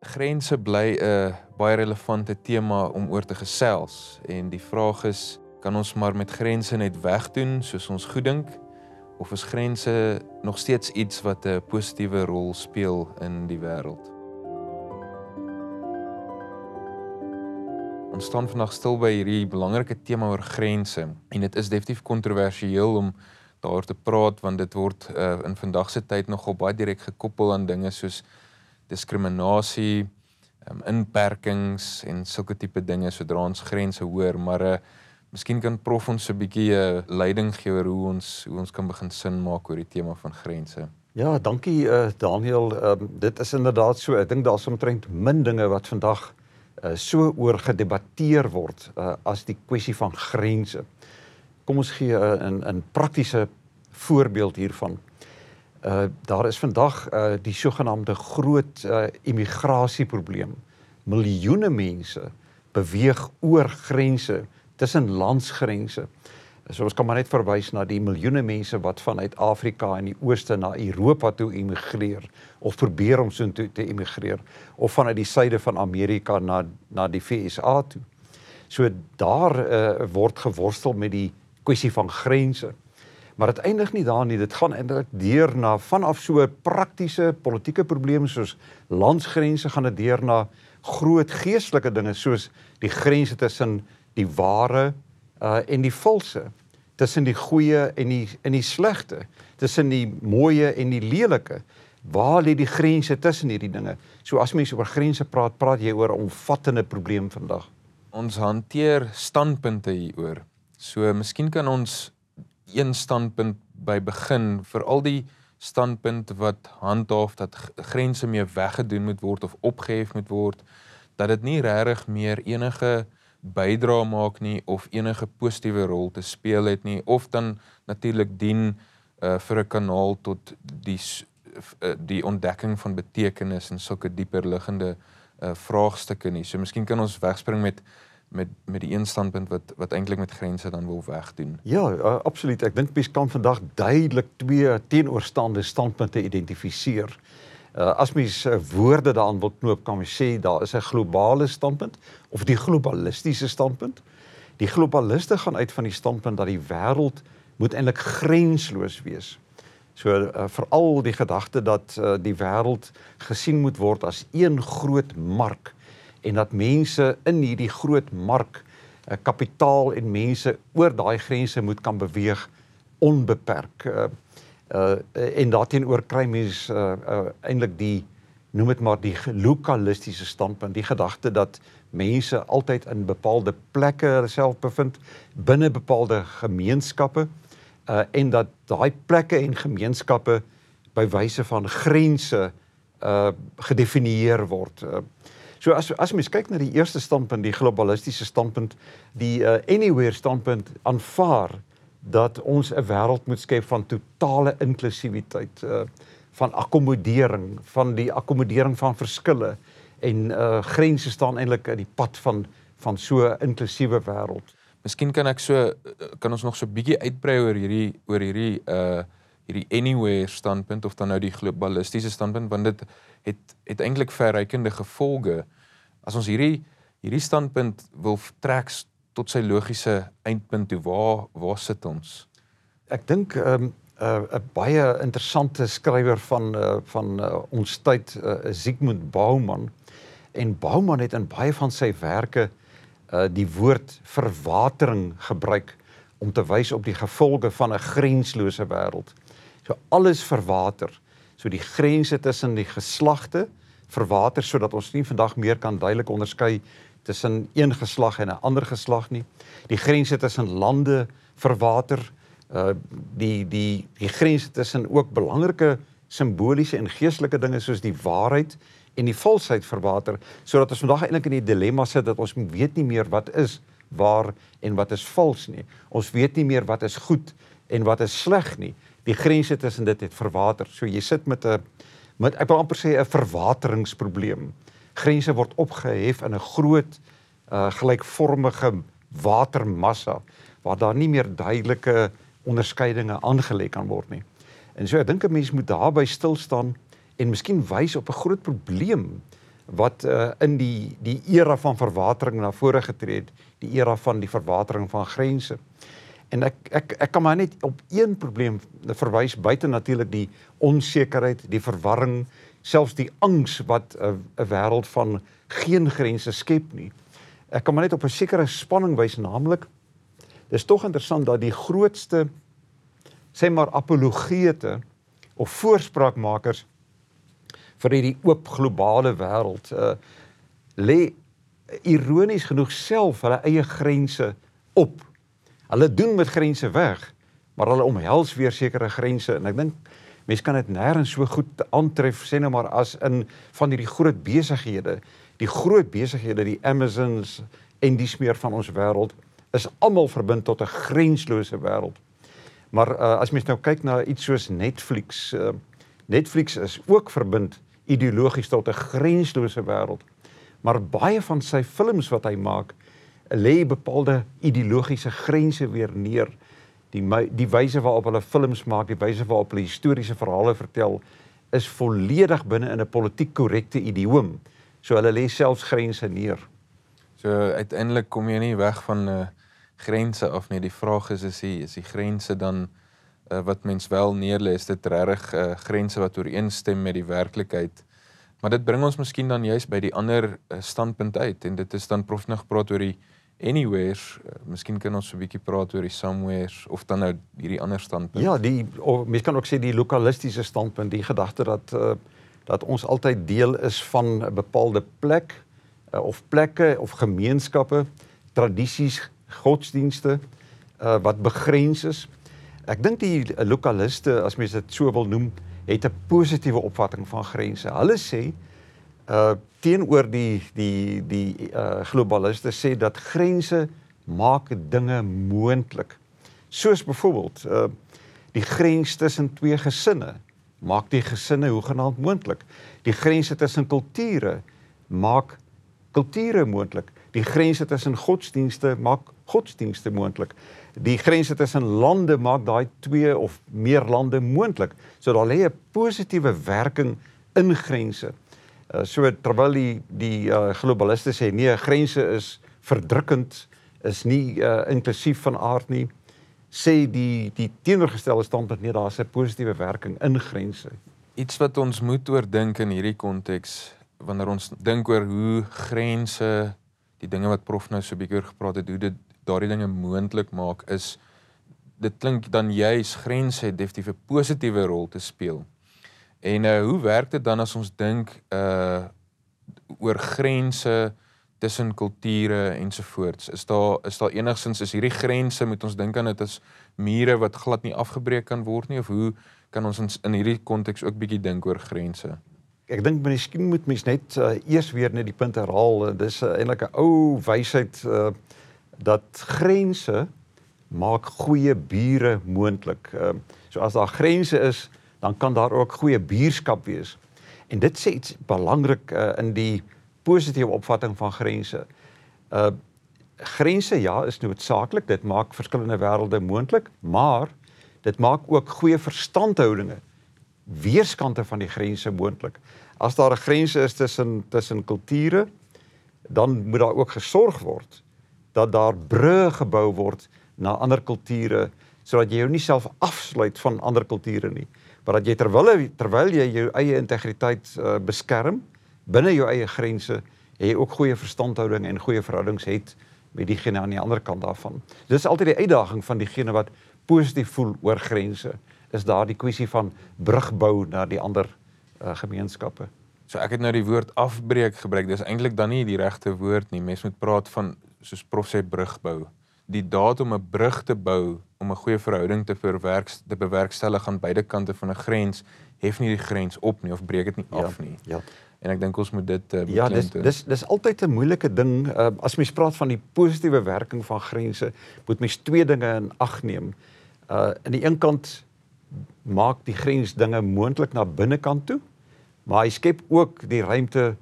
Grense bly 'n baie relevante tema om oor te gesels. En die vraag is kan ons maar met grense net wegdoen soos ons goed dink? Of is grense nog steeds iets wat 'n positiewe rol speel in die wêreld? Ons staan vandag stil by hierdie belangrike tema oor grense. En dit is definitief kontroversieel om daaroor te praat want dit word uh, in vandag se tyd nogal baie direk gekoppel aan dinge soos diskriminasie, um, inperkings en sulke tipe dinge sodra ons grense hoor, maar uh miskien kan prof ons 'n bietjie 'n uh, leiding gee oor hoe ons hoe ons kan begin sin maak oor die tema van grense. Ja, dankie uh Daniel. Um, dit is inderdaad so. Ek dink daar's omtrent min dinge wat vandag uh so oor gedebatteer word uh as die kwessie van grense. Kom ons gee 'n uh, 'n praktiese voorbeeld hiervan. Uh daar is vandag uh die sogenaamde groot uh immigrasieprobleem. Miljoene mense beweeg oor grense tussen landsgrense. So ons kan maar net verwys na die miljoene mense wat vanuit Afrika en die ooste na Europa toe immigreer of probeer om so toe te immigreer of vanuit die suide van Amerika na na die VSA toe. So daar uh, word geworstel met die kwessie van grense. Maar dit eindig nie daar nie. Dit gaan eintlik deur na vanaf so praktiese politieke probleme soos landsgrense gaan dit deur na groot geestelike dinge soos die grense tussen die ware uh en die valse, tussen die goeie en die en die slegte, tussen die mooie en die lelike. Waar lê die grense tussen hierdie dinge? So as mense oor grense praat, praat jy oor 'n omvattende probleem vandag. Ons hanteer standpunte hieroor. So miskien kan ons een standpunt by begin vir al die standpunt wat handhaaf dat grense meer weggedoen moet word of opgehef moet word dat dit nie regtig meer enige bydra maak nie of enige positiewe rol te speel het nie of dan natuurlik dien uh, vir 'n kanaal tot die uh, die ontdekking van betekenis en sulke dieper liggende uh, vraagstukke nie. So miskien kan ons wegspring met met met die een standpunt wat wat eintlik met grense dan wil wegdoen. Ja, uh, absoluut. Ek dink mens kan vandag duidelik twee teenoorstaande standpunte identifiseer. Uh, as mens uh, woorde daaraan wil knoop, kan mens sê daar is 'n globale standpunt of die globalistiese standpunt. Die globaliste gaan uit van die standpunt dat die wêreld moet eintlik grensloos wees. So uh, veral die gedagte dat uh, die wêreld gesien moet word as een groot mark en dat mense in hierdie groot mark uh, kapitaal en mense oor daai grense moet kan beweeg onbeperk. Uh, uh en daarteenoor kry mense uh, uh eintlik die noem dit maar die lokalistiese standpunt, die gedagte dat mense altyd in bepaalde plekke self bevind binne bepaalde gemeenskappe uh en dat daai plekke en gemeenskappe by wyse van grense uh gedefinieer word. Uh, So as as mens kyk na die eerste standpunt, die globalistiese standpunt, die uh, anywhere standpunt aanvaar dat ons 'n wêreld moet skep van totale inklusiwiteit, uh, van akkommodering, van die akkommodering van verskille en uh, grense staan eintlik in die pad van van so 'n inklusiewe wêreld. Miskien kan ek so kan ons nog so 'n bietjie uitbrei oor hierdie oor hierdie uh hierdie anywhere standpunt of dan nou die globalistiese standpunt want dit het het eintlik verrykende gevolge. As ons hierdie hierdie standpunt wil trek tot sy logiese eindpunt toe waar waar sit ons? Ek dink 'n um, 'n uh, baie interessante skrywer van uh, van uh, ons tyd uh, Sigmund Bauman. En Bauman het in baie van sy werke uh, die woord verwatering gebruik om te wys op die gevolge van 'n grenslose wêreld. So alles verwater. So die grense tussen die geslagte verwater sodat ons nie vandag meer kan duidelik onderskei tussen een geslag en 'n ander geslag nie. Die grense tussen lande verwater. Uh die die die grense tussen ook belangrike simboliese en geestelike dinge soos die waarheid en die valsheid verwater sodat ons vandag eintlik in die dilemma sit dat ons weet nie meer wat is waar en wat is vals nie. Ons weet nie meer wat is goed en wat is sleg nie die grense tussen dit het verwater. So jy sit met 'n met ek wil amper sê 'n verwateringsprobleem. Grense word opgehef in 'n groot uh gelykvormige watermassa waar daar nie meer duidelike onderskeidinge aangelê kan word nie. En so ek dink 'n mens moet daarby stil staan en miskien wys op 'n groot probleem wat uh, in die die era van verwatering na vore getree het, die era van die verwatering van grense. En ek ek ek kan maar net op een probleem verwys buite natuurlik die onsekerheid, die verwarring, selfs die angs wat 'n 'n wêreld van geen grense skep nie. Ek kan maar net op 'n sekere spanning wys naamlik dis tog interessant dat die grootste sê maar apologete of voorspraakmakers vir hierdie oop globale wêreld uh lê ironies genoeg self hulle eie grense op. Hulle doen met grense weg, maar hulle omhels weer sekere grense en ek dink mense kan dit nêrens so goed aantref sê nou maar as in van hierdie groot besighede, die groot besighede, die Amazons en die smeer van ons wêreld is almal verbind tot 'n grenslose wêreld. Maar uh, as mens nou kyk na iets soos Netflix, uh, Netflix is ook verbind ideologies tot 'n grenslose wêreld. Maar baie van sy films wat hy maak, lê bepaalde ideologiese grense weer neer. Die die wyse waarop hulle films maak, die wyse waarop hulle historiese verhale vertel, is volledig binne in 'n politiek korrekte idioom. So hulle lê selfs grense neer. So uiteindelik kom jy nie weg van 'n uh, grense af nie. Die vraag is is die is die grense dan uh, wat mens wel neerlê is dit regtig uh, grense wat ooreenstem met die werklikheid. Maar dit bring ons miskien dan juist by die ander uh, standpunt uit en dit is dan prof nog praat oor die anywheres. Uh, miskien kan ons 'n bietjie praat oor die somewheres of dan nou hierdie ander standpunt. Ja, die of mens kan ook sê die lokalistiese standpunt, die gedagte dat uh, dat ons altyd deel is van 'n bepaalde plek uh, of plekke of gemeenskappe, tradisies, godsdienste uh, wat begrens is. Ek dink die lokaliste as mens dit so wil noem, het 'n positiewe opvatting van grense. Hulle sê uh teenoor die die die uh globaliste sê dat grense maak dinge moontlik. Soos byvoorbeeld uh die grens tussen twee gesinne maak die gesinne hoegenaamd moontlik. Die grense tussen kulture maak kulture moontlik. Die grense tussen godsdienste maak godsdienste moontlik die grense tussen lande maak daai twee of meer lande moontlik. So daar lê 'n positiewe werking in grense. Uh, so terwyl die die uh, globaliste sê nee, grense is verdrukkend, is nie uh, inklusief van aard nie, sê die die teenoorgestelde standpunt nee, daar's 'n positiewe werking in grense. Iets wat ons moet oordink in hierdie konteks wanneer ons dink oor hoe grense die dinge wat prof nou so 'n bietjie oor gepraat het, hoe dit daardie dinge moontlik maak is dit klink dan juis grense het definitief 'n positiewe rol te speel. En uh hoe werk dit dan as ons dink uh oor grense tussen kulture ensovoorts? Is daar is daar enigsins is hierdie grense moet ons dink aan dit as mure wat glad nie afgebreek kan word nie of hoe kan ons ons in hierdie konteks ook bietjie dink oor grense? Ek dink miskien moet mens net uh, eers weer net die punt herhaal. Dis uh, eintlik 'n ou wysheid uh dat grense maak goeie bure moontlik. Uh, so as daar grense is, dan kan daar ook goeie buurskap wees. En dit sê iets belangrik uh, in die positiewe opvatting van grense. Uh grense ja is noodsaaklik, dit maak verskillende wêrelde moontlik, maar dit maak ook goeie verstandhoudinge weerskante van die grense moontlik. As daar 'n grense is tussen tussen kulture, dan moet daar ook gesorg word dat daar brûe gebou word na ander kulture sodat jy jou nie self afsluit van ander kulture nie maar dat jy terwyl terwyl jy jou eie integriteit uh, beskerm binne jou eie grense jy ook goeie verstandhouding en goeie verhoudings het met diegene aan die ander kant daarvan. Dis altyd die uitdaging van diegene wat positief voel oor grense is daar die kwessie van brugbou na die ander uh, gemeenskappe. So ek het nou die woord afbreek gebruik. Dis eintlik dan nie die regte woord nie. Mens moet praat van soos prof sê brug bou. Die daad om 'n brug te bou om 'n goeie verhouding te verwerk te bewerkstellig aan beide kante van 'n grens hef nie die grens op nie of breek dit nie ja, af nie. Ja. En ek dink ons moet dit uh, Ja, dis dis dis altyd 'n moeilike ding uh, as mens praat van die positiewe werking van grense, moet mens twee dinge in ag neem. Uh aan die een kant maak die grens dinge moontlik na binnekant toe, maar hy skep ook die ruimte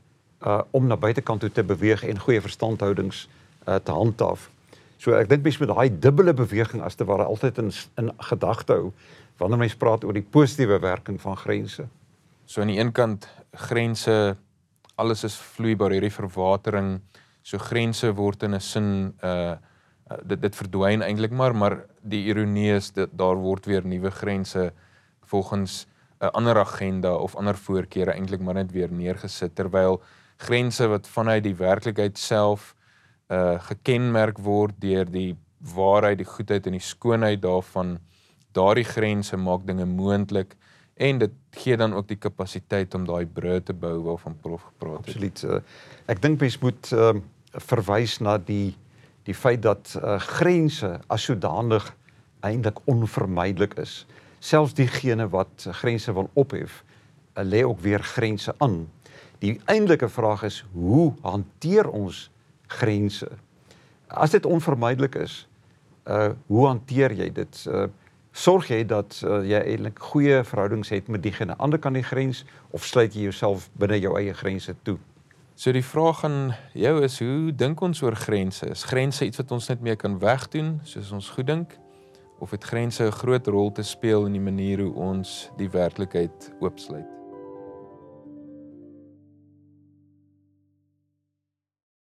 uh om na buitekant toe te beweeg en goeie verstandhoudings uh uh, te handhaaf. So ek dink mens moet daai dubbele beweging as te ware altyd in in gedagte hou wanneer mens praat oor die positiewe werking van grense. So aan die een kant grense alles is vloeibaar hierdie verwatering so grense word in 'n sin uh dit dit verdwyn eintlik maar maar die ironie is dat daar word weer nuwe grense volgens 'n ander agenda of ander voorkeure eintlik maar net weer neergesit terwyl grense wat vanuit die werklikheid self uh gekenmerk word deur die waarheid, die goedheid en die skoonheid daarvan daardie grense maak dinge moontlik en dit gee dan ook die kapasiteit om daai brûe te bou waarvan prof gepraat het. Absoluut. Uh, ek dink mens moet uh, verwys na die die feit dat uh, grense as sodanig eintlik onvermydelik is. Selfs diegene wat grense wil ophef, uh, lê ook weer grense aan. Die eintlike vraag is hoe hanteer ons grense? As dit onvermydelik is, uh hoe hanteer jy dit? Uh sorg jy dat uh, jy eintlik goeie verhoudings het met diegene aan die ander kant die grens of sluit jy jouself binne jou eie grense toe? So die vraag aan jou is hoe dink ons oor grense? Is grense iets wat ons net mee kan wegdoen soos ons goed dink of het grense 'n groot rol te speel in die manier hoe ons die werklikheid oopsluit?